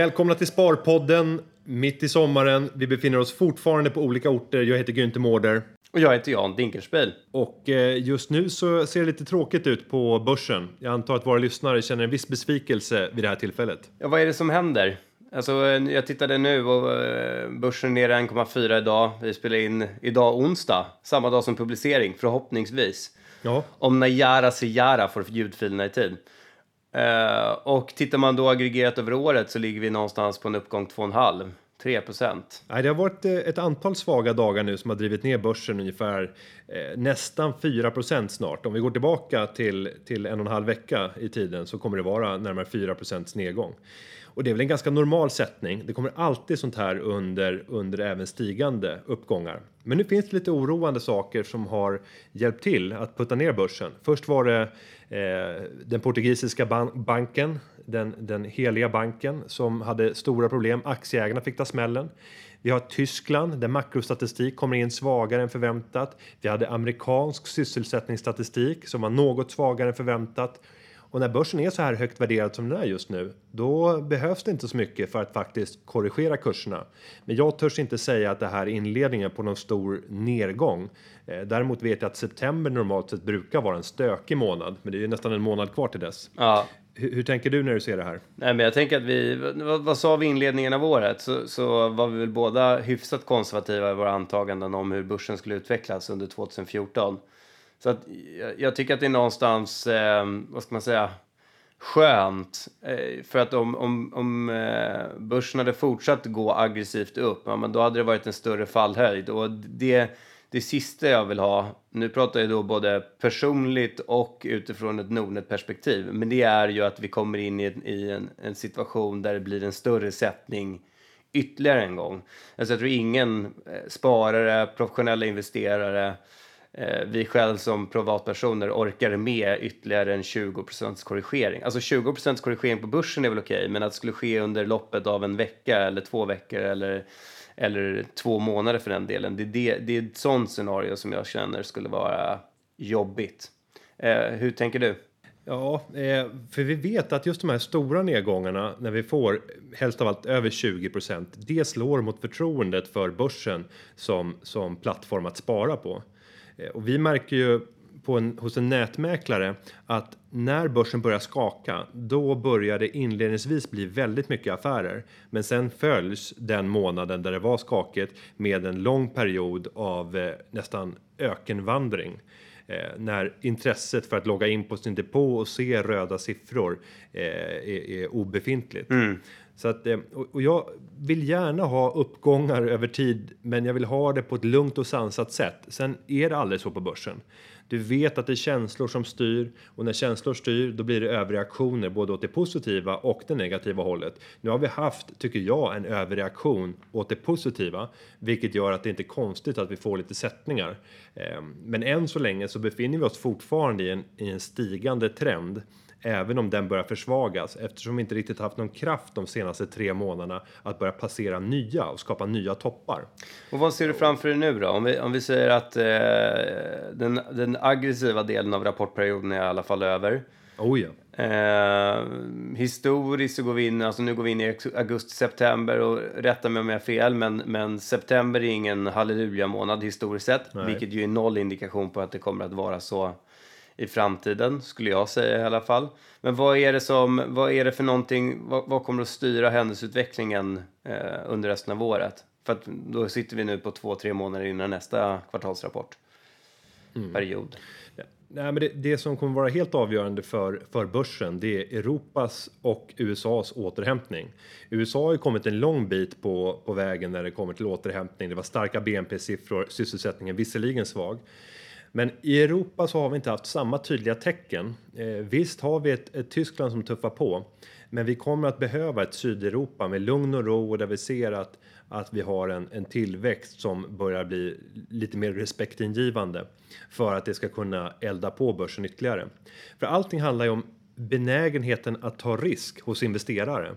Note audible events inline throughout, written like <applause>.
Välkomna till Sparpodden mitt i sommaren. Vi befinner oss fortfarande på olika orter. Jag heter Günther Mårder. Och jag heter Jan Dinkelspiel. Och eh, just nu så ser det lite tråkigt ut på börsen. Jag antar att våra lyssnare känner en viss besvikelse vid det här tillfället. Ja, vad är det som händer? Alltså, jag tittade nu och eh, börsen är nere 1,4 idag. Vi spelar in idag onsdag, samma dag som publicering, förhoppningsvis. Ja. Om Najara Sejara får ljudfilerna i tid. Eh, och tittar man då aggregerat över året så ligger vi någonstans på en uppgång 2,5. 3 procent. Nej, det har varit eh, ett antal svaga dagar nu som har drivit ner börsen ungefär eh, nästan 4 procent snart. Om vi går tillbaka till, till en och en halv vecka i tiden så kommer det vara närmare 4 procents nedgång. Och det är väl en ganska normal sättning. Det kommer alltid sånt här under, under även stigande uppgångar. Men nu finns det lite oroande saker som har hjälpt till att putta ner börsen. Först var det eh, den portugisiska ban banken, den, den heliga banken som hade stora problem. Aktieägarna fick ta smällen. Vi har Tyskland där makrostatistik kommer in svagare än förväntat. Vi hade amerikansk sysselsättningsstatistik som var något svagare än förväntat. Och när börsen är så här högt värderad som den är just nu, då behövs det inte så mycket för att faktiskt korrigera kurserna. Men jag törs inte säga att det här är inledningen på någon stor nedgång. Eh, däremot vet jag att september normalt sett brukar vara en stökig månad, men det är ju nästan en månad kvar till dess. Ja. Hur, hur tänker du när du ser det här? Nej, men jag tänker att vi, vad, vad sa vi i inledningen av året? Så, så var vi väl båda hyfsat konservativa i våra antaganden om hur börsen skulle utvecklas under 2014. Så att jag, jag tycker att det är någonstans, eh, vad ska man säga, skönt. Eh, för att om, om, om eh, börsen hade fortsatt gå aggressivt upp, ja, men då hade det varit en större fallhöjd. Och det, det sista jag vill ha, nu pratar jag då både personligt och utifrån ett Nordnet-perspektiv, men det är ju att vi kommer in i, en, i en, en situation där det blir en större sättning ytterligare en gång. Alltså jag tror ingen eh, sparare, professionella investerare, Eh, vi själv som privatpersoner orkar med ytterligare en 20% korrigering. Alltså 20% korrigering på börsen är väl okej, men att det skulle ske under loppet av en vecka eller två veckor eller, eller två månader för den delen. Det, det, det är ett sånt scenario som jag känner skulle vara jobbigt. Eh, hur tänker du? Ja, eh, för vi vet att just de här stora nedgångarna när vi får helst av allt över 20% det slår mot förtroendet för börsen som, som plattform att spara på. Eh, och vi märker ju på en, hos en nätmäklare att när börsen börjar skaka, då börjar det inledningsvis bli väldigt mycket affärer. Men sen följs den månaden där det var skakigt med en lång period av eh, nästan ökenvandring. Eh, när intresset för att logga in på sin depå och se röda siffror eh, är, är obefintligt. Mm. Så att, eh, och jag vill gärna ha uppgångar över tid, men jag vill ha det på ett lugnt och sansat sätt. Sen är det aldrig så på börsen. Du vet att det är känslor som styr och när känslor styr, då blir det överreaktioner både åt det positiva och det negativa hållet. Nu har vi haft, tycker jag, en överreaktion åt det positiva, vilket gör att det inte är konstigt att vi får lite sättningar. Eh, men än så länge så befinner vi oss fortfarande i en, i en stigande trend även om den börjar försvagas eftersom vi inte riktigt haft någon kraft de senaste tre månaderna att börja passera nya och skapa nya toppar. Och vad ser du framför dig nu då? Om vi, om vi säger att eh, den, den aggressiva delen av rapportperioden är i alla fall över. Oh ja. Eh, historiskt så går vi in, alltså nu går vi in i augusti-september och rätta mig om jag har fel, men, men september är ingen halleluja-månad historiskt sett, Nej. vilket ju är noll indikation på att det kommer att vara så i framtiden, skulle jag säga i alla fall. Men vad är det, som, vad är det för någonting, vad, vad kommer att styra händelseutvecklingen eh, under resten av året? För att då sitter vi nu på två, tre månader innan nästa kvartalsrapport. Mm. Period. Ja. Nej, men det, det, som kommer vara helt avgörande för, för börsen det är Europas och USAs återhämtning. USA har ju kommit en lång bit på, på vägen när det kommer till återhämtning. Det var starka BNP-siffror, sysselsättningen visserligen svag. Men i Europa så har vi inte haft samma tydliga tecken. Eh, visst har vi ett, ett, Tyskland som tuffar på, men vi kommer att behöva ett Sydeuropa med lugn och ro och där vi ser att, att vi har en, en tillväxt som börjar bli lite mer respektingivande för att det ska kunna elda på börsen ytterligare. För allting handlar ju om benägenheten att ta risk hos investerare.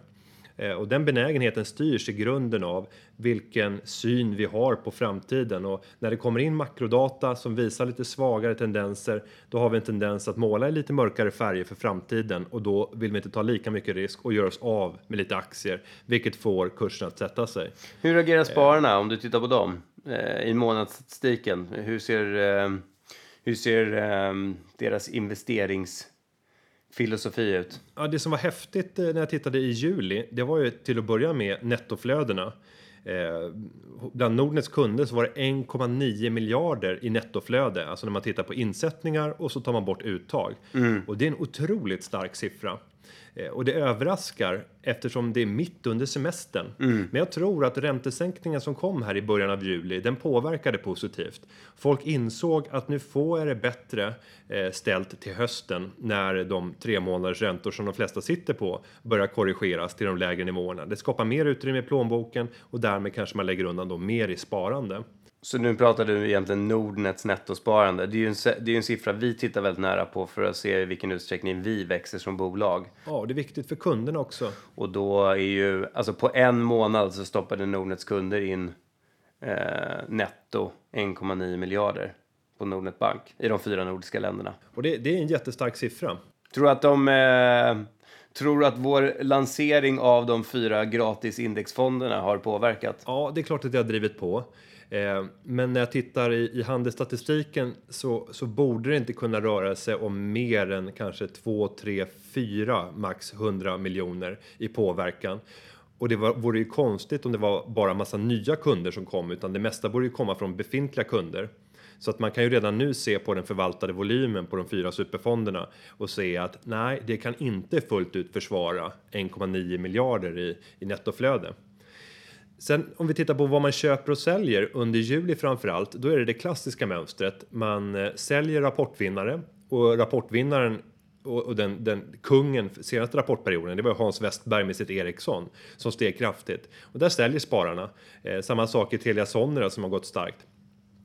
Eh, och den benägenheten styrs i grunden av vilken syn vi har på framtiden och när det kommer in makrodata som visar lite svagare tendenser, då har vi en tendens att måla i lite mörkare färger för framtiden och då vill vi inte ta lika mycket risk och göra oss av med lite aktier, vilket får kursen att sätta sig. Hur reagerar spararna om du tittar på dem eh, i månadsstatistiken? Hur ser, eh, hur ser eh, deras investerings filosofi ut? Ja, det som var häftigt eh, när jag tittade i juli, det var ju till att börja med nettoflödena. Eh, bland Nordnets kunder så var det 1,9 miljarder i nettoflöde, alltså när man tittar på insättningar och så tar man bort uttag. Mm. Och det är en otroligt stark siffra. Eh, och det överraskar eftersom det är mitt under semestern. Mm. Men jag tror att räntesänkningen som kom här i början av juli, den påverkade positivt. Folk insåg att nu får det bättre eh, ställt till hösten när de tre månaders räntor som de flesta sitter på börjar korrigeras till de lägre nivåerna. Det skapar mer utrymme i plånboken och därmed kanske man lägger undan då mer i sparande. Så nu pratar du egentligen Nordnets nettosparande. Det är ju en, det är en siffra vi tittar väldigt nära på för att se i vilken utsträckning vi växer som bolag. Ja, det är viktigt för kunderna också. Och då är ju, alltså på en månad så stoppade Nordnets kunder in eh, netto 1,9 miljarder på Nordnet Bank i de fyra nordiska länderna. Och det, det är en jättestark siffra. Tror att de eh, Tror att vår lansering av de fyra gratis indexfonderna har påverkat? Ja, det är klart att det har drivit på. Eh, men när jag tittar i, i handelsstatistiken så, så borde det inte kunna röra sig om mer än kanske 2, 3, 4 max 100 miljoner i påverkan. Och det var, vore ju konstigt om det var bara massa nya kunder som kom utan det mesta borde ju komma från befintliga kunder. Så att man kan ju redan nu se på den förvaltade volymen på de fyra superfonderna och se att nej, det kan inte fullt ut försvara 1,9 miljarder i, i nettoflöde. Sen om vi tittar på vad man köper och säljer under juli framförallt, då är det det klassiska mönstret. Man eh, säljer rapportvinnare och rapportvinnaren och, den, den kungen senaste rapportperioden, det var Hans Westberg med sitt Ericsson som steg kraftigt och där säljer spararna. Eh, samma sak i Telia Sonera som har gått starkt.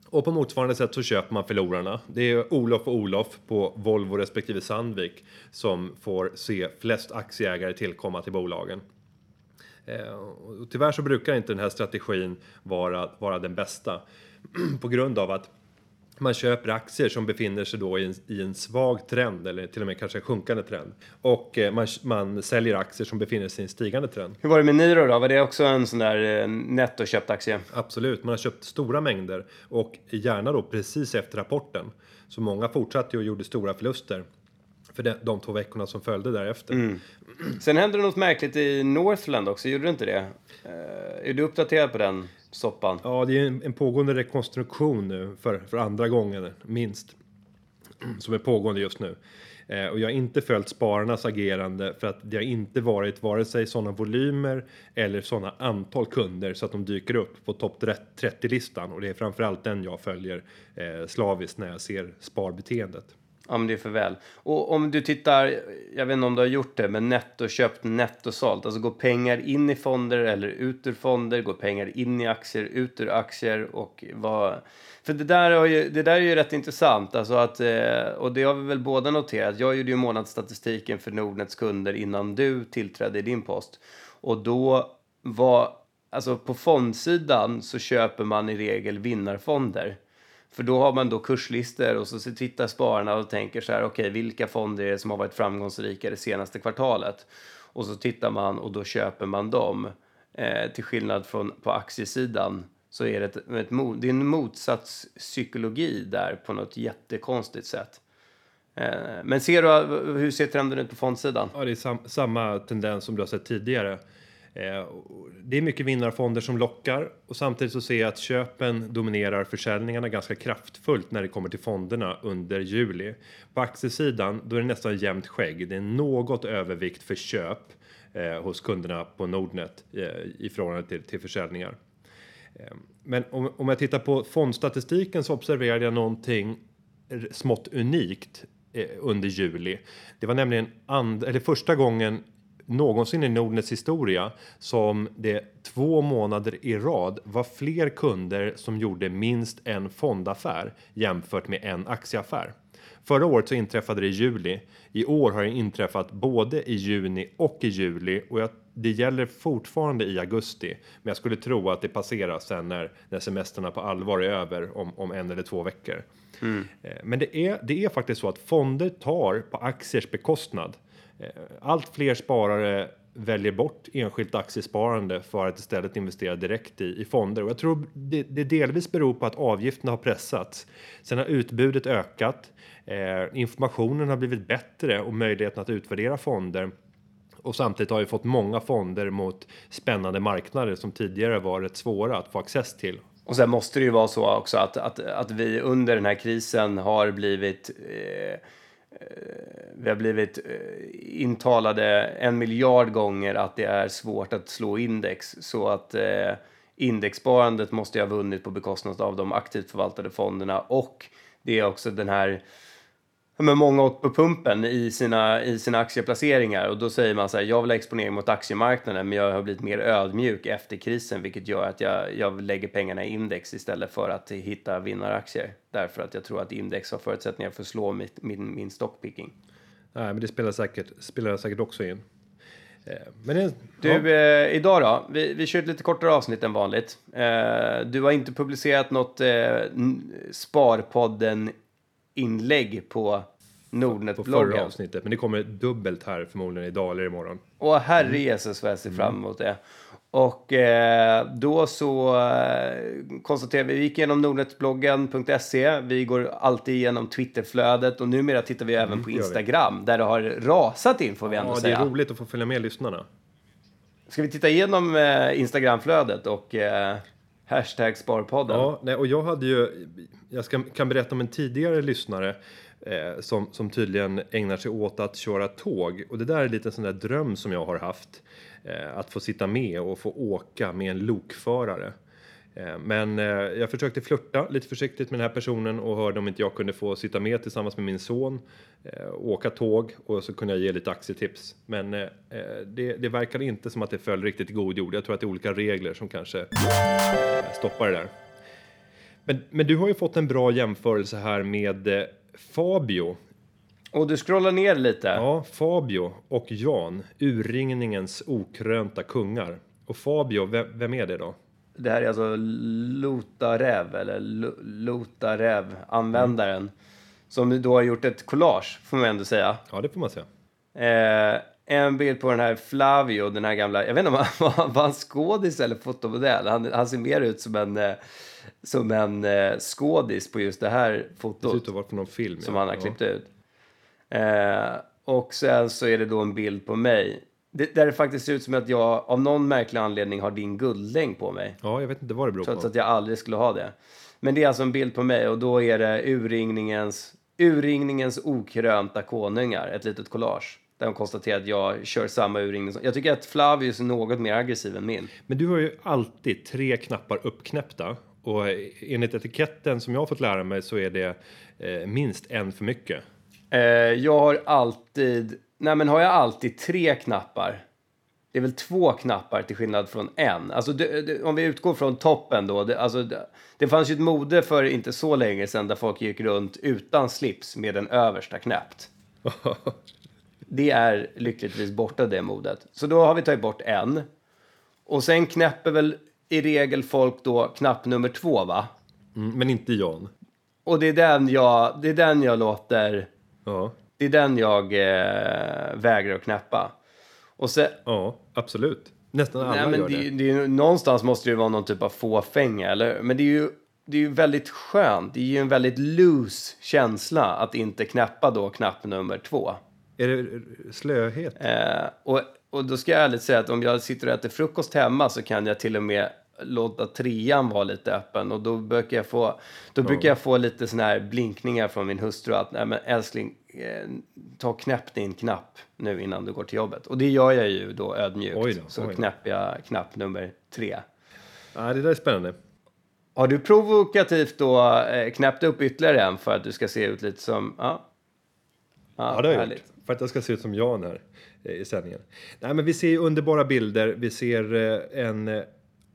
Och på motsvarande sätt så köper man förlorarna. Det är Olof och Olof på Volvo respektive Sandvik som får se flest aktieägare tillkomma till bolagen. Eh, och tyvärr så brukar inte den här strategin vara, vara den bästa <clears throat> på grund av att man köper aktier som befinner sig då i en, i en svag trend eller till och med kanske en sjunkande trend och eh, man, man säljer aktier som befinner sig i en stigande trend. Hur var det med Niro då? Var det också en sån där eh, nettoköpt aktie? Absolut, man har köpt stora mängder och gärna då precis efter rapporten. Så många fortsatte och gjorde stora förluster för de, de två veckorna som följde därefter. Mm. Sen hände det något märkligt i Northland också, gjorde det inte det? Uh, är du uppdaterad på den soppan? Ja, det är en, en pågående rekonstruktion nu för, för andra gången minst. Som är pågående just nu. Eh, och jag har inte följt spararnas agerande för att det har inte varit vare sig sådana volymer eller sådana antal kunder så att de dyker upp på topp 30 listan och det är framförallt den jag följer eh, slaviskt när jag ser sparbeteendet. Ja, men det är för väl. Och om du tittar, jag vet inte om du har gjort det, men nettoköpt, nettosålt. Alltså går pengar in i fonder eller ut ur fonder? Går pengar in i aktier, ut ur aktier? Och vad... För det där, är ju, det där är ju rätt intressant. Alltså att, eh, och det har vi väl båda noterat. Jag gjorde ju månadsstatistiken för Nordnets kunder innan du tillträdde i din post. Och då var, alltså på fondsidan så köper man i regel vinnarfonder. För då har man då kurslistor och så tittar spararna och tänker så här, okej, okay, vilka fonder är det som har varit framgångsrika det senaste kvartalet? Och så tittar man och då köper man dem. Eh, till skillnad från på aktiesidan så är det, ett, ett, det är en motsatspsykologi där på något jättekonstigt sätt. Eh, men ser du, hur ser trenden ut på fondsidan? Ja, det är sam, samma tendens som du har sett tidigare. Eh, det är mycket vinnarfonder som lockar och samtidigt så ser jag att köpen dominerar försäljningarna ganska kraftfullt när det kommer till fonderna under juli. På aktiesidan då är det nästan jämnt skägg. Det är något övervikt för köp eh, hos kunderna på Nordnet eh, i förhållande till, till försäljningar. Eh, men om, om jag tittar på fondstatistiken så observerade jag någonting smått unikt eh, under juli. Det var nämligen and, eller första gången någonsin i Nordnets historia som det två månader i rad var fler kunder som gjorde minst en fondaffär jämfört med en aktieaffär. Förra året så inträffade det i juli. I år har det inträffat både i juni och i juli och jag, det gäller fortfarande i augusti. Men jag skulle tro att det passerar sen när, när semestrarna på allvar är över om, om en eller två veckor. Mm. Men det är, det är faktiskt så att fonder tar på aktiers bekostnad. Eh, allt fler sparare väljer bort enskilt aktiesparande för att istället investera direkt i, i fonder. Och jag tror det, det delvis beror på att avgifterna har pressats. Sen har utbudet ökat. Eh, informationen har blivit bättre och möjligheten att utvärdera fonder. Och samtidigt har vi fått många fonder mot spännande marknader som tidigare var rätt svåra att få access till. Och sen måste det ju vara så också att, att, att vi under den här krisen har blivit eh, Eh, vi har blivit eh, intalade en miljard gånger att det är svårt att slå index. Så att eh, indexsparandet måste ju ha vunnit på bekostnad av de aktivt förvaltade fonderna. Och det är också den här men många åkt på pumpen i sina, i sina aktieplaceringar och då säger man så här, jag vill ha exponering mot aktiemarknaden men jag har blivit mer ödmjuk efter krisen vilket gör att jag, jag lägger pengarna i index istället för att hitta vinnaraktier. Därför att jag tror att index har förutsättningar för att slå mitt, min, min stockpicking. Nej, men det spelar säkert, spelar säkert också in. Eh, men det, du, ja. eh, idag då? Vi, vi kör ett lite kortare avsnitt än vanligt. Eh, du har inte publicerat något eh, Sparpodden inlägg på Nordnet-bloggen. På förra avsnittet, men det kommer dubbelt här förmodligen idag eller imorgon. Och herre Jesus vad jag ser fram emot det. Och eh, då så eh, konstaterar vi, vi gick igenom nordnetbloggen.se, vi går alltid igenom Twitterflödet och numera tittar vi även mm, på Instagram där det har rasat in får vi ändå ja, säga. Ja, det är roligt att få följa med lyssnarna. Ska vi titta igenom eh, Instagramflödet och eh, hashtag Sparpodden? Ja, nej, och jag hade ju, jag ska, kan berätta om en tidigare lyssnare eh, som, som tydligen ägnar sig åt att köra tåg. Och det där är lite sån där dröm som jag har haft. Eh, att få sitta med och få åka med en lokförare. Eh, men eh, jag försökte flirta lite försiktigt med den här personen och hörde om inte jag kunde få sitta med tillsammans med min son, eh, åka tåg och så kunde jag ge lite aktietips. Men det, det verkar inte som att det föll riktigt i god jord. Jag tror att det är olika regler som kanske stoppar det där. Men, men du har ju fått en bra jämförelse här med Fabio. Och du scrollar ner lite. Ja, Fabio och Jan, urringningens okrönta kungar. Och Fabio, vem, vem är det då? Det här är alltså Lotarev, eller Lotarev, användaren. Mm. Som då har gjort ett collage, får man ändå säga. Ja, det får man säga. Eh, en bild på den här Flavio, den här gamla, jag vet inte om han <laughs> var en skådis eller fotomodell. Han, han ser mer ut som en eh, som en eh, skådis på just det här fotot. Det ser ut att från någon film. Som ja. han har klippt ut. Eh, och sen så är det då en bild på mig. Det, där det faktiskt ser ut som att jag av någon märklig anledning har din guldlängd på mig. Ja, jag vet inte vad det beror på. Trots att jag aldrig skulle ha det. Men det är alltså en bild på mig och då är det urringningens, urringningens okrönta konungar, ett litet collage. Där de konstaterar att jag kör samma urringning. Jag tycker att Flavius är något mer aggressiv än min. Men du har ju alltid tre knappar uppknäppta och enligt etiketten som jag har fått lära mig så är det eh, minst en för mycket. Eh, jag har alltid, nej men har jag alltid tre knappar. Det är väl två knappar till skillnad från en. Alltså det, det, om vi utgår från toppen då. Det, alltså det, det fanns ju ett mode för inte så länge sedan där folk gick runt utan slips med den översta knäppt. <laughs> det är lyckligtvis borta det modet. Så då har vi tagit bort en. Och sen knäpper väl i regel folk då knapp nummer två, va? Mm, men inte Jan. Och det är den jag, det är den jag låter... Ja. Det är den jag eh, vägrar att knäppa. Och sen, ja, absolut. Nästan alla nej, men gör det. det. är, någonstans måste det ju vara någon typ av fåfänga, eller? Men det är ju det är ju väldigt skönt. Det är ju en väldigt loose känsla att inte knäppa då knapp nummer två. Är det slöhet? Eh, och och då ska jag ärligt säga att om jag sitter och äter frukost hemma så kan jag till och med låta trean vara lite öppen och då brukar jag få, då brukar jag få lite såna här blinkningar från min hustru att nej men älskling, eh, ta knäpp din knapp nu innan du går till jobbet. Och det gör jag ju då ödmjukt. Oj då, så oj då. knäpper jag knapp nummer tre. Ja, det där är spännande. Har du provokativt då eh, knäppt upp ytterligare en för att du ska se ut lite som, ja? Ja, ja det har jag gjort. För att jag ska se ut som Jan här. Eh, i sändningen. Nej, men vi ser underbara bilder. Vi ser eh, en eh,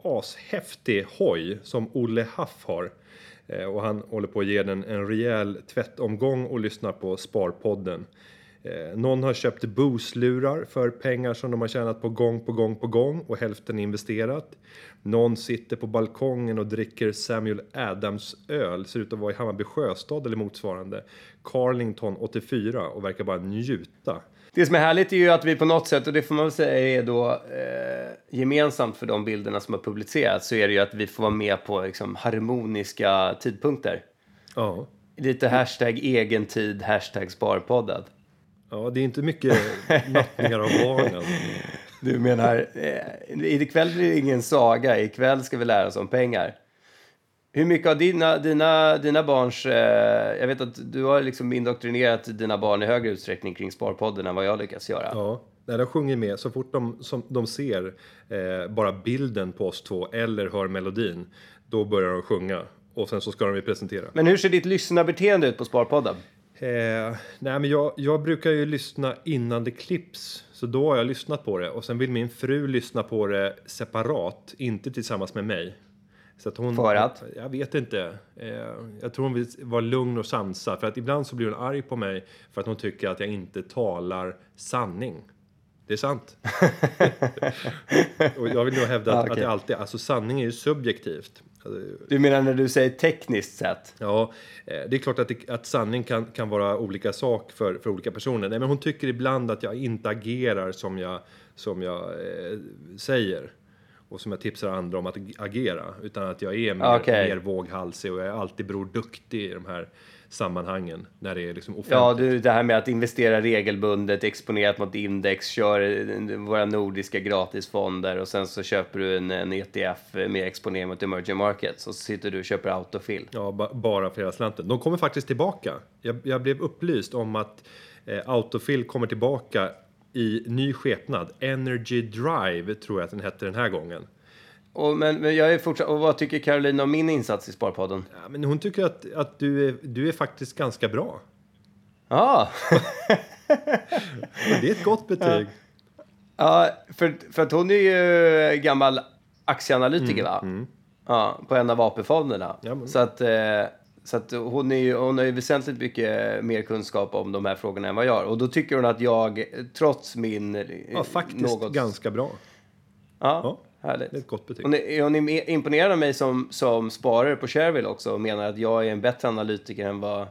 ashäftig hoj som Olle Haff har. Eh, och han håller på att ge den en rejäl tvättomgång och lyssnar på Sparpodden. Eh, någon har köpt Boost-lurar för pengar som de har tjänat på gång på gång på gång och hälften investerat. Någon sitter på balkongen och dricker Samuel Adams öl, ser ut att vara i Hammarby Sjöstad eller motsvarande. Carlington 84 och verkar bara njuta. Det som är härligt är ju att vi på något sätt, och det får man väl säga är då eh, gemensamt för de bilderna som har publicerats, så är det ju att vi får vara med på liksom, harmoniska tidpunkter. Ja. Lite hashtag egen tid, hashtag sparpoddad. Ja, det är inte mycket nattningar av barnen. Du menar, eh, ikväll blir det ingen saga, ikväll ska vi lära oss om pengar. Hur mycket av dina, dina, dina barns... Eh, jag vet att du har liksom indoktrinerat dina barn i högre utsträckning kring Sparpodden än vad jag lyckas göra. Ja, när de sjunger med, så fort de, som de ser eh, bara bilden på oss två eller hör melodin, då börjar de sjunga. Och sen så ska de ju presentera. Men hur ser ditt lyssnarbeteende ut på Sparpodden? Eh, nej, men jag, jag brukar ju lyssna innan det klipps, så då har jag lyssnat på det. Och sen vill min fru lyssna på det separat, inte tillsammans med mig. Så att hon, För att? Jag vet inte. Eh, jag tror hon vill vara lugn och sansad. För att ibland så blir hon arg på mig för att hon tycker att jag inte talar sanning. Det är sant. <laughs> och jag vill nog hävda att, Ah, att okej. det alltid, alltså sanning är ju subjektivt. Alltså, Du menar när du säger tekniskt sett? Ja, eh, det är klart att, det, att sanning kan, kan vara olika sak för, för olika personer. Nej, men hon tycker ibland att jag inte agerar som jag, som jag eh, säger. Och som jag tipsar andra om att agera. Utan att jag är mer, Okej. mer våghalsig och jag är alltid Bror Duktig i de här sammanhangen. När det är liksom offentligt. Ja, du, det här med att investera regelbundet, exponerat mot index, kör eh, våra nordiska gratisfonder och sen så köper du en, en ETF med exponering mot emerging markets och så sitter du och köper autofill. Ja, ba, bara för hela slanten. De kommer faktiskt tillbaka. Jag, jag blev upplyst om att eh, Autofill kommer tillbaka i ny skepnad. Energy Drive tror jag att den hette den här gången. Och, men, men jag är fortsatt, och vad tycker Caroline om min insats i Sparpodden? Ja, men hon tycker att, att du, är, du är faktiskt ganska bra. Ja, <laughs> Och det är ett gott betyg. ja för, för att hon är ju gammal aktieanalytiker va? Ja, på en av AP-fonderna. Ja, Så att, eh, så att hon, är ju, hon har ju väsentligt mycket mer kunskap om de här frågorna än vad jag har. Och då tycker hon att jag, trots min... eh, Ja, faktiskt något- ganska bra. Ja, Ja, härligt. Det är ett gott betyg. Hon är, hon är imponerad av mig som, som sparare på Shareville också och menar att jag är en bättre analytiker än vad,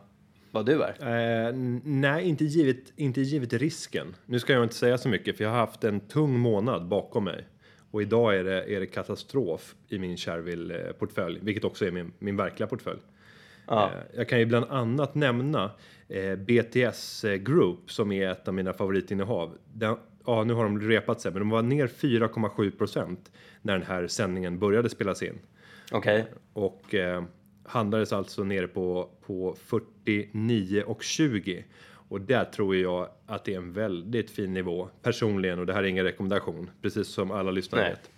vad du är. Eh, nej, inte givet, inte givet risken. Nu ska jag inte säga så mycket för jag har haft en tung månad bakom mig. Och idag är det, är det katastrof i min Shareville-portfölj, vilket också är min, min verkliga portfölj. Ja. Eh, jag kan ju bland annat nämna eh, BTS Group som är ett av mina favoritinnehav. Den, ja, nu har de repat sig, men de var ner 4,7 procent när den här sändningen började spelas in. Okej. Och eh, handlades alltså nere på, på 49 och 20. Och där tror jag att det är en väldigt fin nivå personligen och det här är ingen rekommendation, precis som alla lyssnare vet.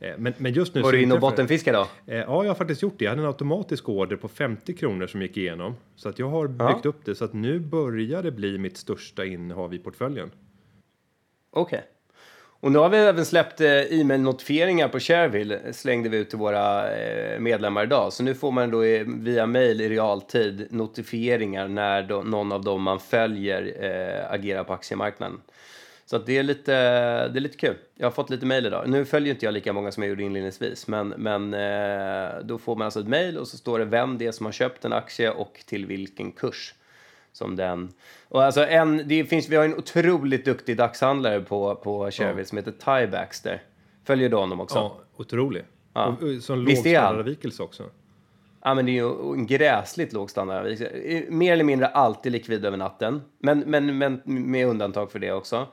Eh, Men, men just nu Var du inne och bottenfiskade då? Eh, Ja, jag har faktiskt gjort det. Jag hade en automatisk order på 50 kronor som gick igenom. Så att jag har Ja. byggt upp det. Så att nu börjar det bli mitt största innehav i portföljen. Okej. Och nu har vi även släppt eh, e-mail-notifieringar på Shareville, slängde vi ut till våra medlemmar idag. Så nu får man då via mail i realtid notifieringar när någon av dem man följer agerar på aktiemarknaden. Så det, är lite, det är lite kul. Jag har fått lite mail idag. Nu följer inte jag lika många som jag gjorde inledningsvis, men, men eh, då får man alltså ett mail och så står det vem det är som har köpt en aktie och till vilken kurs som den. Och alltså en, det finns, vi har en otroligt duktig dagshandlare på, på Shareville som heter Ty Baxter. Följer du honom också? Ja, otrolig. Ja. Och, och, som låg Visst han? standardavvikelse också. Ja, men det är ju en gräsligt låg standard. Mer eller mindre alltid likvid över natten. Men, men, men med undantag för det också.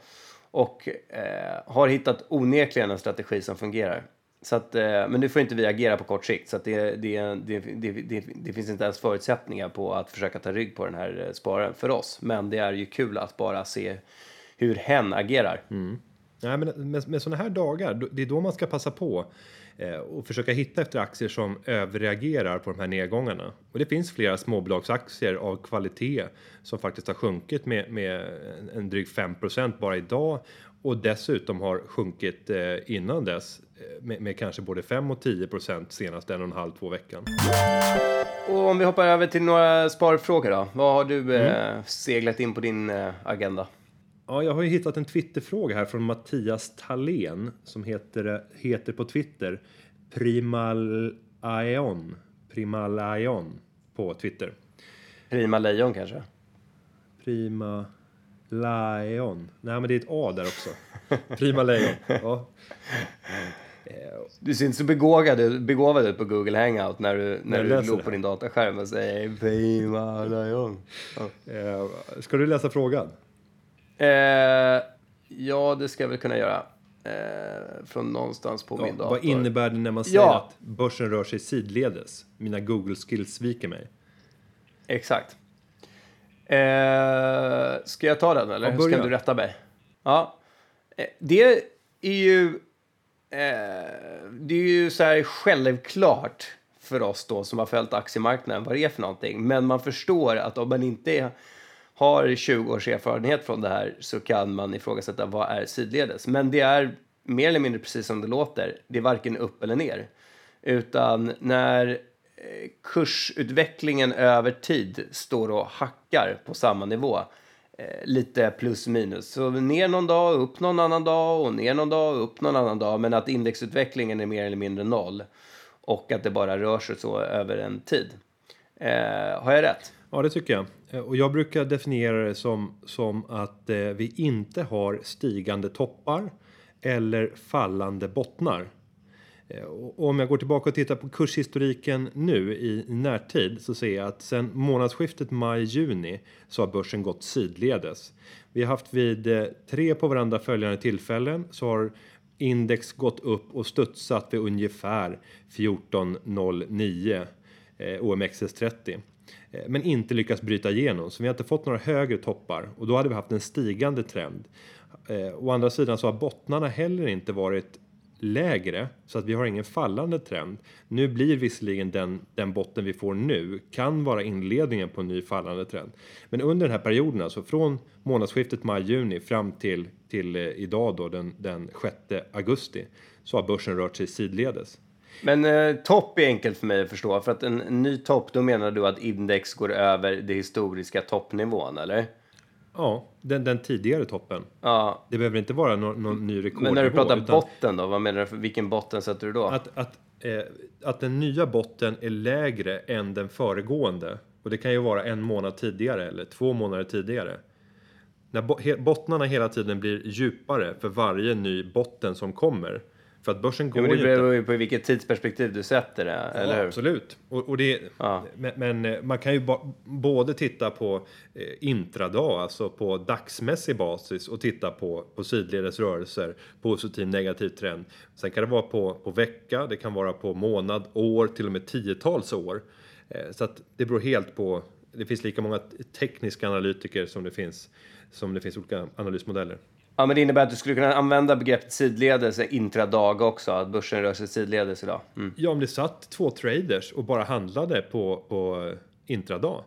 Och eh, har hittat onekligen en strategi som fungerar. Så att, eh, men nu får inte vi agera på kort sikt. Så att det, det, det, det, det, det finns inte ens förutsättningar på att försöka ta rygg på den här eh, spararen för oss. Men det är ju kul att bara se hur hen agerar. Mm. Nej, men med, med sådana här dagar, det är då man ska passa på och försöka hitta efter aktier som överreagerar på de här nedgångarna. Och det finns flera småbolagsaktier av kvalitet som faktiskt har sjunkit med, med en- dryg 5% bara idag och dessutom har sjunkit eh, innan dess eh, med, med kanske både 5 och 10% senaste en och en halv, två veckan. Och om vi hoppar över till några sparfrågor då. Vad har du eh, seglat in på din eh, agenda? Ja, jag har ju hittat en Twitterfråga här från Mattias Thalén som heter, heter på Twitter Primalion. Primalion på Twitter. Prima Lejon kanske? Prima Lion. Nej, men det är ett A där också. Prima Lejon. Ja. Du ser inte så begåvad, ut- begåvad ut på Google Hangout när du, när jag du det. på din dataskärm och säger Prima Lejon. Ja. Eh, ska du läsa frågan? Eh, ja, det ska jag väl kunna göra. Eh, från någonstans på min Ja, dator. vad innebär det när man säger Ja. att börsen rör sig sidledes? Mina Google skills sviker mig. Exakt. Eh, ska jag ta den eller? Ja, ska du rätta mig? Ja. Eh, det är ju... Eh, det är ju så här självklart för oss då som har följt aktiemarknaden vad det är för någonting. Men man förstår att om man inte är, har 20 års erfarenhet från det här så kan man ifrågasätta vad är sidledes. Men det är mer eller mindre precis som det låter. Det är varken upp eller ner. Utan när eh, kursutvecklingen över tid står och hackar på samma nivå. Eh, lite plus minus. Så ner någon dag, upp någon annan dag och ner någon dag, upp någon annan dag. Men att indexutvecklingen är mer eller mindre noll. Och att det bara rör sig så över en tid. Eh, har jag rätt? Ja, det tycker jag. Eh, och jag brukar definiera det som, som att eh, vi inte har stigande toppar eller fallande bottnar. Eh, Och om jag går tillbaka och tittar på kurshistoriken nu i, i närtid så ser jag att sedan månadsskiftet maj-juni så har börsen gått sidledes. Vi har haft vid eh, tre på varandra följande tillfällen så har index gått upp och studsat vid ungefär 1409 eh, OMXS30 Eh, men inte lyckats bryta igenom så vi har inte fått några högre toppar och då hade vi haft en stigande trend. Eh, å andra sidan så har bottnarna heller inte varit lägre så att vi har ingen fallande trend. Nu blir visserligen den, den botten vi får nu kan vara inledningen på en ny fallande trend. Men under den här perioden, alltså från månadsskiftet maj-juni fram till, till eh, idag då den, den 6 augusti så har börsen rört sig sidledes. Men eh, topp är enkelt för mig att förstå. För att en, ny topp, då menar du att index går över det historiska toppnivån, eller? Ja, den, den tidigare toppen. Ja. Det behöver inte vara någon, någon ny rekordnivå. Men när du pratar utan- botten då, vad menar du? För, vilken botten sätter du då? Att, att, eh, att den nya botten är lägre än den föregående. Och det kan ju vara en månad tidigare eller två månader tidigare. När bottnarna hela tiden blir djupare för varje ny botten som kommer. För att börsen går Jo, det beror ju på vilket tidsperspektiv du sätter det, eller Ja, hur? absolut. Och, och det, Ja. men, men eh, man kan ju både titta på eh, intradag, alltså på dagsmässig basis och titta på, på sidledes rörelser, positiv negativ trend. Sen kan det vara på, på vecka, det kan vara på månad, år, till och med tiotals år. Eh, så att det beror helt på, det finns lika många tekniska analytiker som det finns, som det finns olika analysmodeller. Ja, men det innebär att du skulle kunna använda begreppet sidledes eh, intradag också, att börsen rör sig sidledes idag. Mm. Ja, om det satt två traders och bara handlade på, på intradag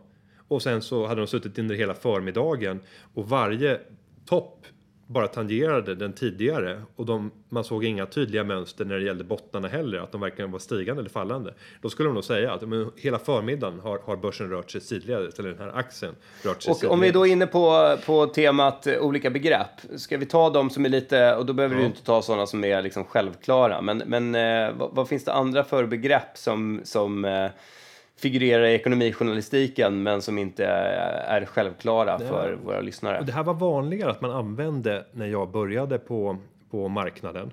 och sen så hade de suttit under hela förmiddagen och varje topp bara tangerade den tidigare och de, man såg inga tydliga mönster när det gällde bottnarna heller, att de verkligen var stigande eller fallande. Då skulle de nog säga att men, hela förmiddagen har, har börsen rört sig sidledes, eller den här aktien rört sig Och sidledes. om vi då är inne på, på temat eh, olika begrepp, ska vi ta dem som är lite, och då behöver du Ja. inte ta sådana som är liksom självklara, men, men eh, vad, vad finns det andra för begrepp som, som eh, figurerar i ekonomijournalistiken men som inte är, självklara för våra lyssnare? Och det här var vanligare att man använde när jag började på, på marknaden.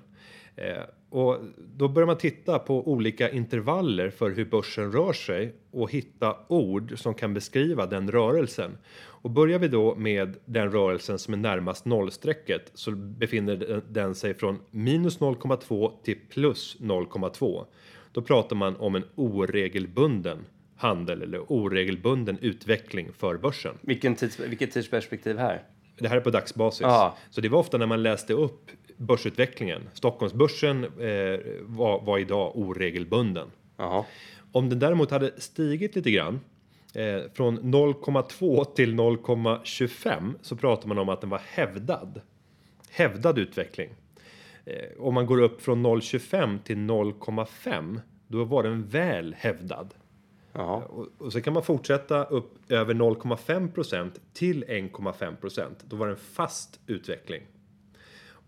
Eh, och då börjar man titta på olika intervaller för hur börsen rör sig och hitta ord som kan beskriva den rörelsen. Och börjar vi då med den rörelsen som är närmast nollstrecket så befinner den sig från minus 0,2 till plus 0,2. Då pratar man om en oregelbunden handel eller oregelbunden utveckling för börsen. Vilken tids, vilket tidsperspektiv här? Det här är på dagsbasis. Ja. Så det var ofta när man läste upp börsutvecklingen. Stockholmsbörsen eh, var, var idag oregelbunden. Jaha. Om den däremot hade stigit lite grann eh, från 0,2 till 0,25 så pratar man om att den var hävdad. Hävdad utveckling. Eh, om man går upp från 0,25 till 0,5 då var den väl hävdad. Eh, och, och så kan man fortsätta upp över 0,5% till 1,5% Då var det en fast utveckling.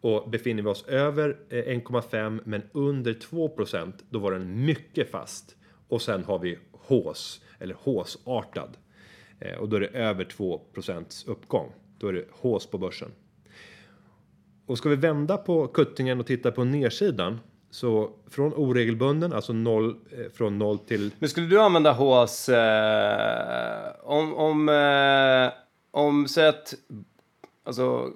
Och befinner vi oss över eh, 1,5 men under 2% då var den mycket fast. Och sen har vi hås, eller håsartad. Eh, och då är det över 2% uppgång. Då är det hås på börsen. Och ska vi vända på kuttingen och titta på nedsidan så från oregelbunden, alltså noll, eh, från 0 till... Men skulle du använda HS eh, om, om, eh, om så att alltså,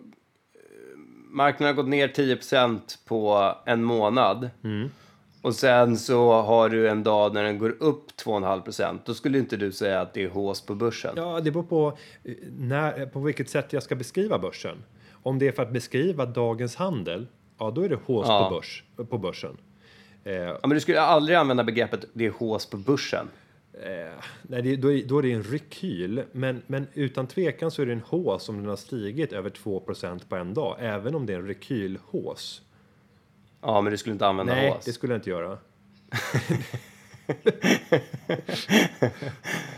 marknaden har gått ner 10% på en månad och sen så har du en dag när den går upp 2,5% då skulle inte du säga att det är HS på börsen? Ja, det beror på, eh, när, på vilket sätt jag ska beskriva börsen. Om det är för att beskriva dagens handel, ja då är det hås Ja. på, börs, på börsen. Eh, Ja, men du skulle aldrig använda begreppet det är HS på börsen. Eh, nej, det, då, är, då är det en rekyl, men, men utan tvekan så är det en hås om den har stigit över 2% på en dag, även om det är en rekylhås. Ja, men du skulle inte använda Nej, HS. det skulle jag inte göra. <laughs> <laughs> <laughs>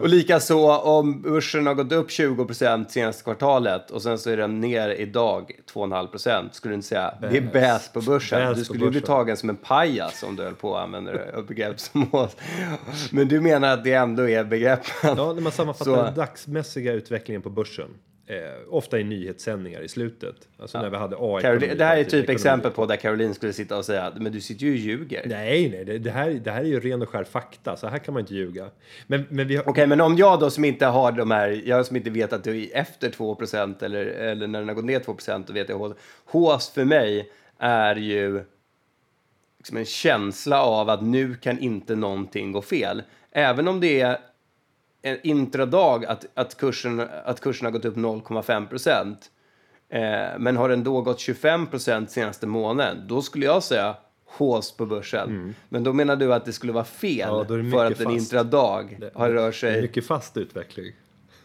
Och lika så om börsen har gått upp 20% senaste kvartalet och sen så är den ner idag 2,5% skulle du inte säga det är bäst på börsen. Bäst du skulle ju bli tagen som en pajas om du höll på att använda begrepp som HS. Men du menar att det ändå är begreppen? Ja, när man sammanfattar Så- den dagsmässiga utvecklingen på börsen, eh, ofta i nyhetssändningar i slutet, alltså när vi hade AI. Karolin, det här är typ exempel på där Caroline skulle sitta och säga men du sitter ju och ljuger. Nej, nej, det, det, här, det här är ju ren och skär fakta, så här kan man inte ljuga. Men, men vi har, Okej, men om jag då som inte har de här, jag som inte vet att det är efter 2 eller, eller när den har gått ner 2 då vet jag. HS för mig är ju liksom en känsla av att nu kan inte någonting gå fel. Även om det är en intradag att, att, kursen, att kursen har gått upp 0,5 procent. Eh, men har den då gått 25 procent senaste månaden, då skulle jag säga hås på börsen. Men då menar du att det skulle vara fel Mm. Ja, för att en intradag har rört sig... Mycket fast utveckling.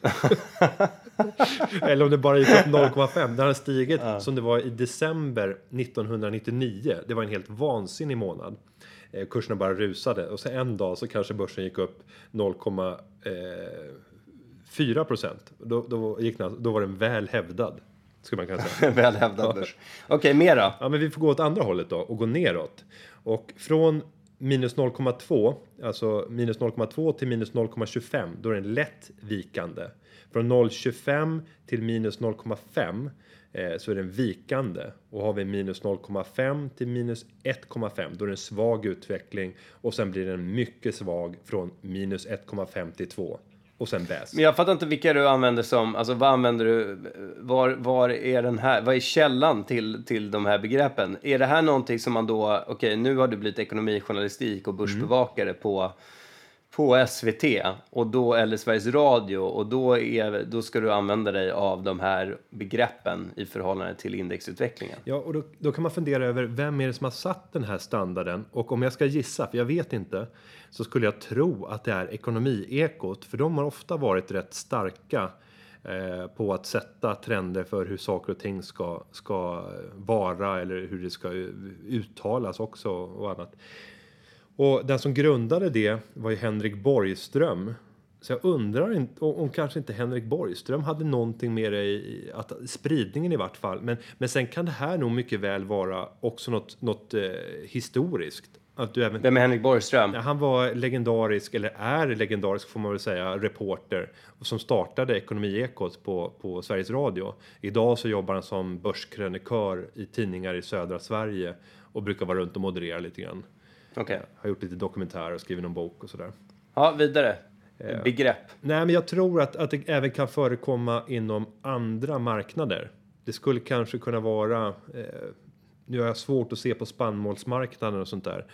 <laughs> Eller om det bara gick upp 0,5. Det har stigit som det var i december 1999. Det var en helt vansinnig månad. Eh, kurserna bara rusade och så en dag så kanske börsen gick upp 0,4 procent. Då, då, gick den, då var den väl hävdad. Skulle man kunna säga. <laughs> Väl hävdad börs. Okej, mera. Ja, men vi får gå åt andra hållet då och gå neråt. Och från minus 0,2, alltså minus 0,2 till minus 0,25, då är den lätt vikande. Från 0,25 till minus 0,5 eh, så är den vikande. Och har vi minus 0,5 till minus 1,5 då är det en svag utveckling. Och sen blir den mycket svag från minus 1,5 till 2. Och sen bäst. Men jag fattar inte vilka du använder som, alltså vad använder du, var, var är den här, vad är källan till, till de här begreppen? Är det här någonting som man då, okej nu har du blivit ekonomijournalistik och börsbevakare på, på SVT och då, eller Sveriges Radio och då, är, då ska du använda dig av de här begreppen i förhållande till indexutvecklingen. Ja, och då, då kan man fundera över vem är det som har satt den här standarden? Och om jag ska gissa, för jag vet inte, så skulle jag tro att det är Ekonomiekot, för de har ofta varit rätt starka eh, på att sätta trender för hur saker och ting ska, ska vara eller hur det ska eh, uttalas också och annat. Och den som grundade det var ju Henrik Borgström. Så jag undrar om kanske inte Henrik Borgström hade någonting med det i att, spridningen i vart fall. Men, men sen kan det här nog mycket väl vara också något, något eh, historiskt. Att du även, Vem är Henrik Borgström? Han var legendarisk, eller är legendarisk får man väl säga, reporter som startade Ekonomiekot på, på Sveriges Radio. Idag så jobbar han som börskrönikör i tidningar i södra Sverige och brukar vara runt och moderera lite grann. Okej. Har gjort lite dokumentärer och skrivit någon bok och sådär. Ja, vidare. Begrepp. Nej, men jag tror att, att det även kan förekomma inom andra marknader. Det skulle kanske kunna vara, eh, nu har jag svårt att se på spannmålsmarknaden och sånt där.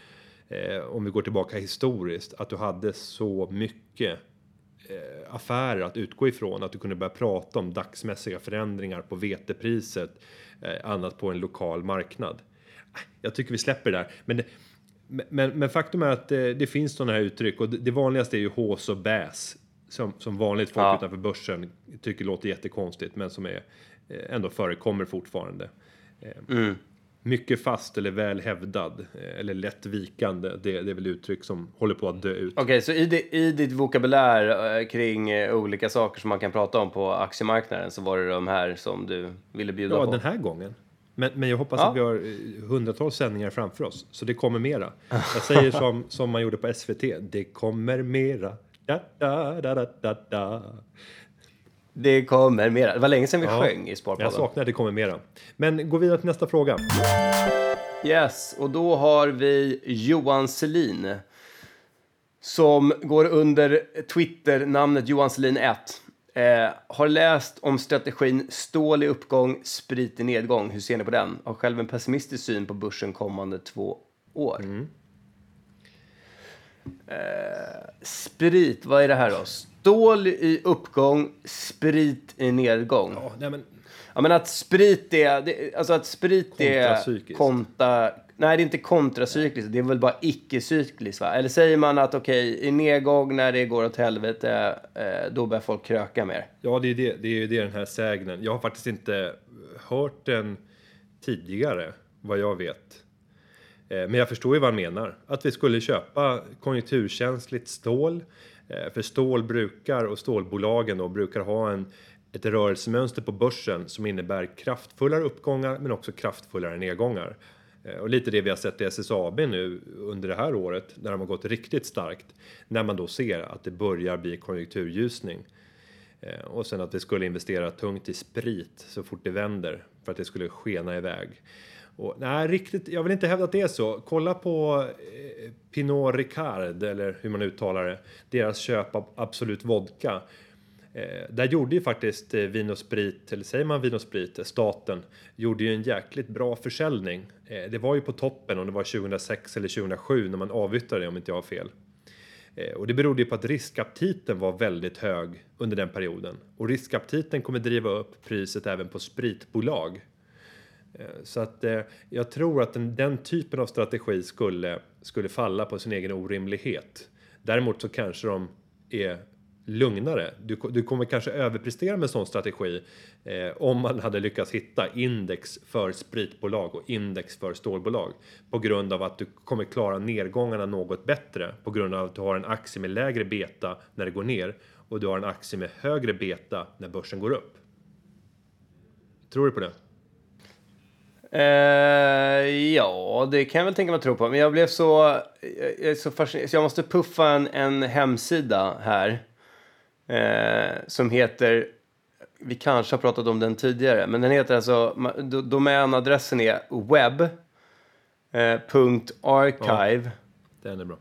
Eh, om vi går tillbaka historiskt, att du hade så mycket eh, affärer att utgå ifrån. Att du kunde börja prata om dagsmässiga förändringar på vetepriset, eh, annat på en lokal marknad. Jag tycker vi släpper det där. Men, det, men, men faktum är att eh, det finns sådana här uttryck och det, det vanligaste är ju hås och bäs. Som, som vanligt folk Ja. utanför börsen tycker låter jättekonstigt men som är, eh, ändå förekommer fortfarande. Eh, Mm. mycket fast eller väl hävdad eller lätt vikande. Det, det är väl uttryck som håller på att dö ut. Okej, okay, så i, di, i ditt vokabulär kring olika saker som man kan prata om på aktiemarknaden så var det de här som du ville bjuda ja, på? Ja, den här gången. Men, men jag hoppas ja. att vi har eh, hundratals sändningar framför oss, så det kommer mera. Jag säger <laughs> som, som man gjorde på SVT, det kommer mera. Da, da, da, da, da. Det kommer mera. Det var länge sedan vi ja, sjöng i Sparpodden. Jag saknar Det kommer mera. Men gå vidare till nästa fråga. Yes, och då har vi Johan Selin som går under Twitter-namnet Johan Selin 1. Eh, har läst om strategin stål i uppgång, sprit i nedgång. Hur ser ni på den? Har själv en pessimistisk syn på börsen kommande två år. Mm. Eh, sprit, vad är det här då? Stål i uppgång, sprit i nedgång. Ja, nej men... ja men att sprit är, det, alltså att sprit är konta, nej det är inte kontracykliskt, det är väl bara icke-cykliskt va? Eller säger man att okej, okay, i nedgång när det går åt helvete, eh, då börjar folk kröka mer? Ja, det är det, det är det den här sägnen. Jag har faktiskt inte hört den tidigare, vad jag vet. Eh, men jag förstår ju vad han menar. Att vi skulle köpa konjunkturkänsligt stål. Eh, för stål brukar, och stålbolagen då, brukar ha en, ett rörelsemönster på börsen som innebär kraftfullare uppgångar men också kraftfullare nedgångar. Eh, och lite det vi har sett i SSAB nu under det här året när de har gått riktigt starkt. När man då ser att det börjar bli konjunkturljusning. Eh, och sen att vi skulle investera tungt i sprit så fort det vänder för att det skulle skena iväg. Och, nej, riktigt, jag vill inte hävda att det är så. Kolla på eh, Pinot Ricard, eller hur man uttalar det. Deras köp av Absolut Vodka. Eh, där gjorde ju faktiskt eh, Vin och Sprit, eller säger man Vin och Sprit, eh, staten, gjorde ju en jäkligt bra försäljning. Eh, det var ju på toppen om det var 2006 eller 2007 när man avyttrade det om inte jag har fel. Eh, och det berodde ju på att riskaptiten var väldigt hög under den perioden. Och riskaptiten kommer driva upp priset även på spritbolag. Eh, så att eh, jag tror att den, den, typen av strategi skulle, skulle falla på sin egen orimlighet. Däremot så kanske de är lugnare. Du, du kommer kanske överprestera med en sån strategi eh, om man hade lyckats hitta index för spritbolag och index för stålbolag på grund av att du kommer klara nedgångarna något bättre på grund av att du har en aktie med lägre beta när det går ner och du har en aktie med högre beta när börsen går upp. Tror du på det? Uh, ja, det kan jag väl tänka mig att tro på. Men jag blev så, jag, så fascinerad, så jag måste puffa en, en hemsida här. Uh, som heter, vi kanske har pratat om den tidigare, men den heter alltså, domänadressen är web.archive. Ja, den är bra.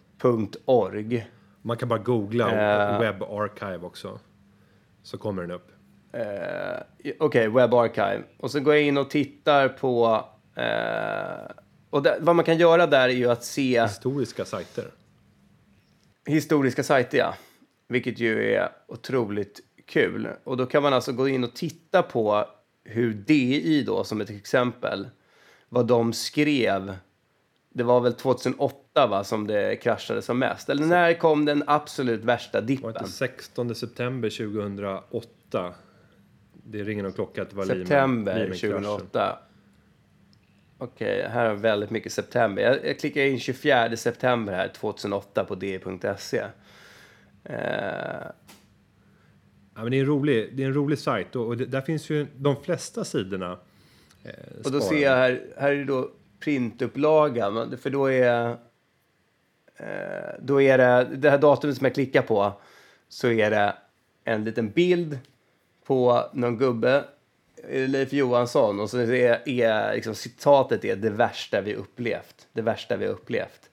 .org. Man kan bara googla uh, web archive också. Så kommer den upp. Eh, Okej, okay, Web Archive. Och så går jag in och tittar på... Eh, och där, vad man kan göra där är ju att se... Historiska sajter. Historiska sajter, ja. Vilket ju är otroligt kul. Och då kan man alltså gå in och titta på hur DI då, som ett exempel, vad de skrev. Det var väl 2008 va, som det kraschade som mest? Eller när kom den absolut värsta dippen? Var det 16 september 2008? det ringer någon klocka att det var September Lehman, 2008. Okej, okay, här har väldigt mycket september. Jag, jag, klickar in 24 september här, 2008 på d.se. Uh, ja, men det, är en rolig, det är en rolig sajt och, och det, där finns ju de flesta sidorna. Eh, och då ser jag här, här är då printupplagan, för då är, eh, då är det, det här datumet som jag klickar på, så är det en liten bild på någon gubbe, Leif Johansson, och så är, är liksom, citatet är det värsta vi upplevt. Det värsta vi upplevt.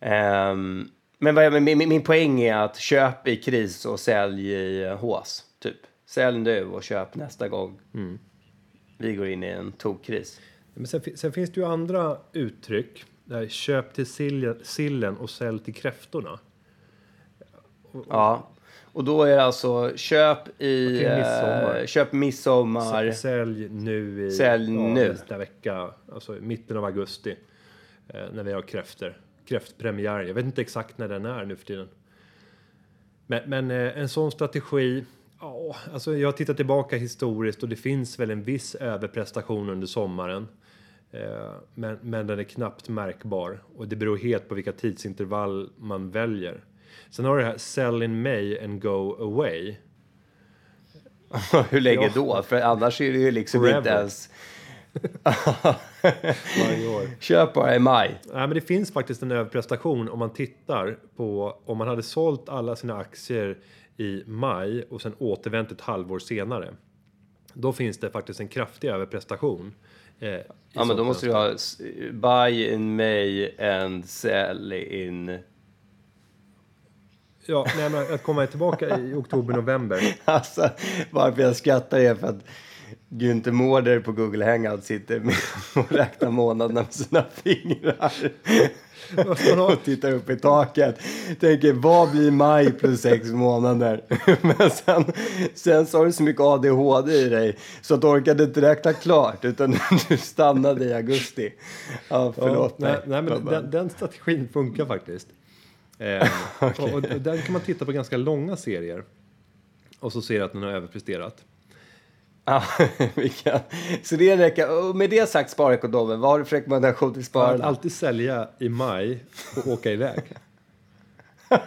Um, men vad, min, min poäng är att köp i kris och sälj i hås. Typ. Sälj nu och köp nästa gång mm. vi går in i en tokkris. Men sen, sen, finns det ju andra uttryck. Där köp till sillen och sälj till kräftorna. Ja. Och då är det alltså köp i... Okay, midsommar. Eh, köp midsommar. Sälj nu i... Sälj ja, nu. Nästa vecka, alltså mitten av augusti. Eh, när vi har kräfter. Kräftpremiär. Jag vet inte exakt när den är nu för tiden. Men, men eh, en sån strategi. Ja, alltså jag har tittat tillbaka historiskt och det finns väl en viss överprestation under sommaren. Eh, men, men den är knappt märkbar och det beror helt på vilka tidsintervall man väljer. Sen har du det här Sell in May and Go Away. <laughs> Hur länge Ja. då? För annars är det ju liksom Forever. inte ens... Varje år. <laughs> Köp bara i maj. Nej, men det finns faktiskt en överprestation om man tittar på om man hade sålt alla sina aktier i maj och sen återvänt ett halvår senare. Då finns det faktiskt en kraftig överprestation. Eh, Ja, men då måste du ha buy in May and sell in... Ja, nej, men att komma tillbaka i oktober, november. <laughs> Alltså, varför jag skrattar är för att Günther Mårder på Google Hangout sitter med <laughs> och räknar månaderna med sina fingrar. Och tittar upp i taket. Tänker, vad blir maj plus sex månader? <laughs> Men sen, sen så har du så mycket ADHD i dig så att du orkade inte räkna klart utan <laughs> du stannade i augusti. Ja, förlåt ja, nej, nej, men den, den strategin funkar faktiskt. Eh, och, och den kan man titta på ganska långa serier. Och så ser att den har överpresterat. Ja. <laughs> Så det räcker. Och med det sagt, sparekonomen, vad har du för rekommendation till Att spararna? alltid sälja i maj och åka iväg. <laughs>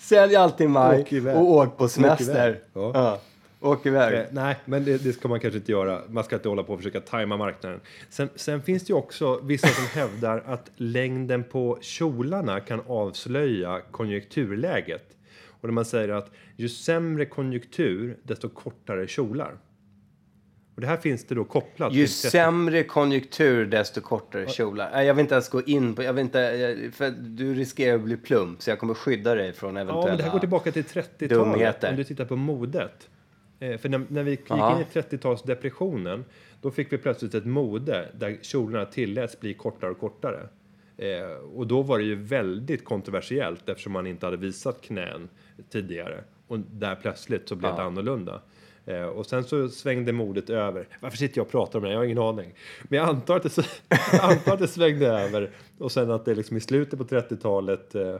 Sälj alltid i maj Åk och åk på semester. iväg. Ja. Ja. Åk iväg. Eh, nej, men det, det ska man kanske inte göra. Man ska inte hålla på och försöka tajma marknaden. Sen, sen finns det ju också vissa som <laughs> hävdar att längden på kjolarna kan avslöja konjunkturläget. Och när man säger att ju sämre konjunktur, desto kortare kjolar. Och det här finns det då kopplat Ju till 30 sämre konjunktur, desto kortare kjolar. Jag vill inte ens gå in på... Jag vill inte, för du riskerar att bli plump, så jag kommer skydda dig från Ja, eventuella... men det här går tillbaka till 30-talet. dumheter. Om du tittar på modet. Eh, för när, när vi gick Ja. in i 30-talsdepressionen, då fick vi plötsligt ett mode där kjolarna tilläts bli kortare och kortare. Eh, och då var det ju väldigt kontroversiellt eftersom man inte hade visat knän tidigare. Och där plötsligt så blev Ja. det annorlunda. Eh, och sen så svängde modet över. Varför sitter jag och pratar om det? Jag har ingen aning. Men jag antar att det, <laughs> antar att det svängde över. Och sen att det liksom i slutet på 30-talet eh, eh,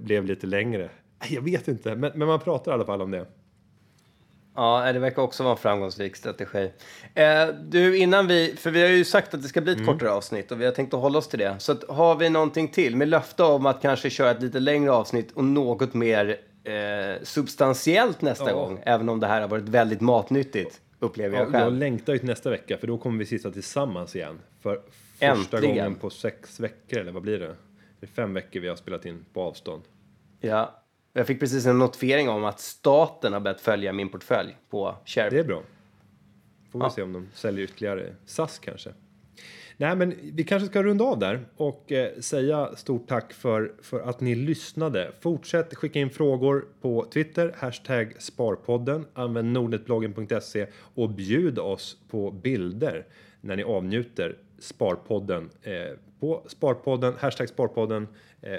blev lite längre. Jag vet inte, men, men man pratar i alla fall om det. Ja, det verkar också vara en framgångsrik strategi. Eh, du, innan vi... För vi har ju sagt att det ska bli ett Mm. kortare avsnitt och vi har tänkt att hålla oss till det. Så att, har vi någonting till med löfte om att kanske köra ett lite längre avsnitt och något mer eh, substantiellt nästa Ja. gång? Även om det här har varit väldigt matnyttigt, upplever jag Ja, jag själv. längtar ju till nästa vecka för då kommer vi sitta tillsammans igen. För första Äntligen. gången på sex veckor, eller vad blir det? Det är fem veckor vi har spelat in på avstånd. Ja. Jag fick precis en notifiering om att staten har börjat följa min portfölj på Share. Det är bra. Får vi Ja. se om de säljer ytterligare SAS kanske. Nej, men vi kanske ska runda av där och eh, säga stort tack för, för att ni lyssnade. Fortsätt skicka in frågor på Twitter, hashtag Sparpodden. Använd nordnetbloggen.se och bjud oss på bilder när ni avnjuter Sparpodden eh, på Sparpodden, hashtag Sparpodden eh,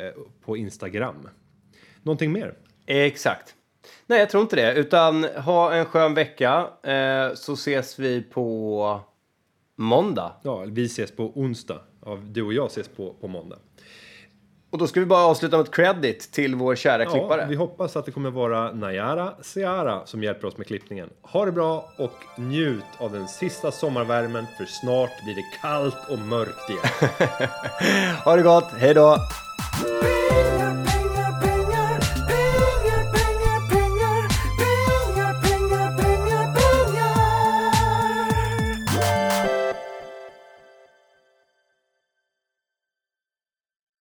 på Instagram. Någonting mer? Exakt. Nej, jag tror inte det. Utan ha en skön vecka eh, så ses vi på måndag. Ja, vi ses på onsdag. Ja, du och jag ses på, på måndag. Och då ska vi bara avsluta med ett credit till vår kära Ja, klippare. vi hoppas att det kommer vara Nayara Seara som hjälper oss med klippningen. Ha det bra och njut av den sista sommarvärmen för snart blir det kallt och mörkt igen. <laughs> Ha det gott, hej då!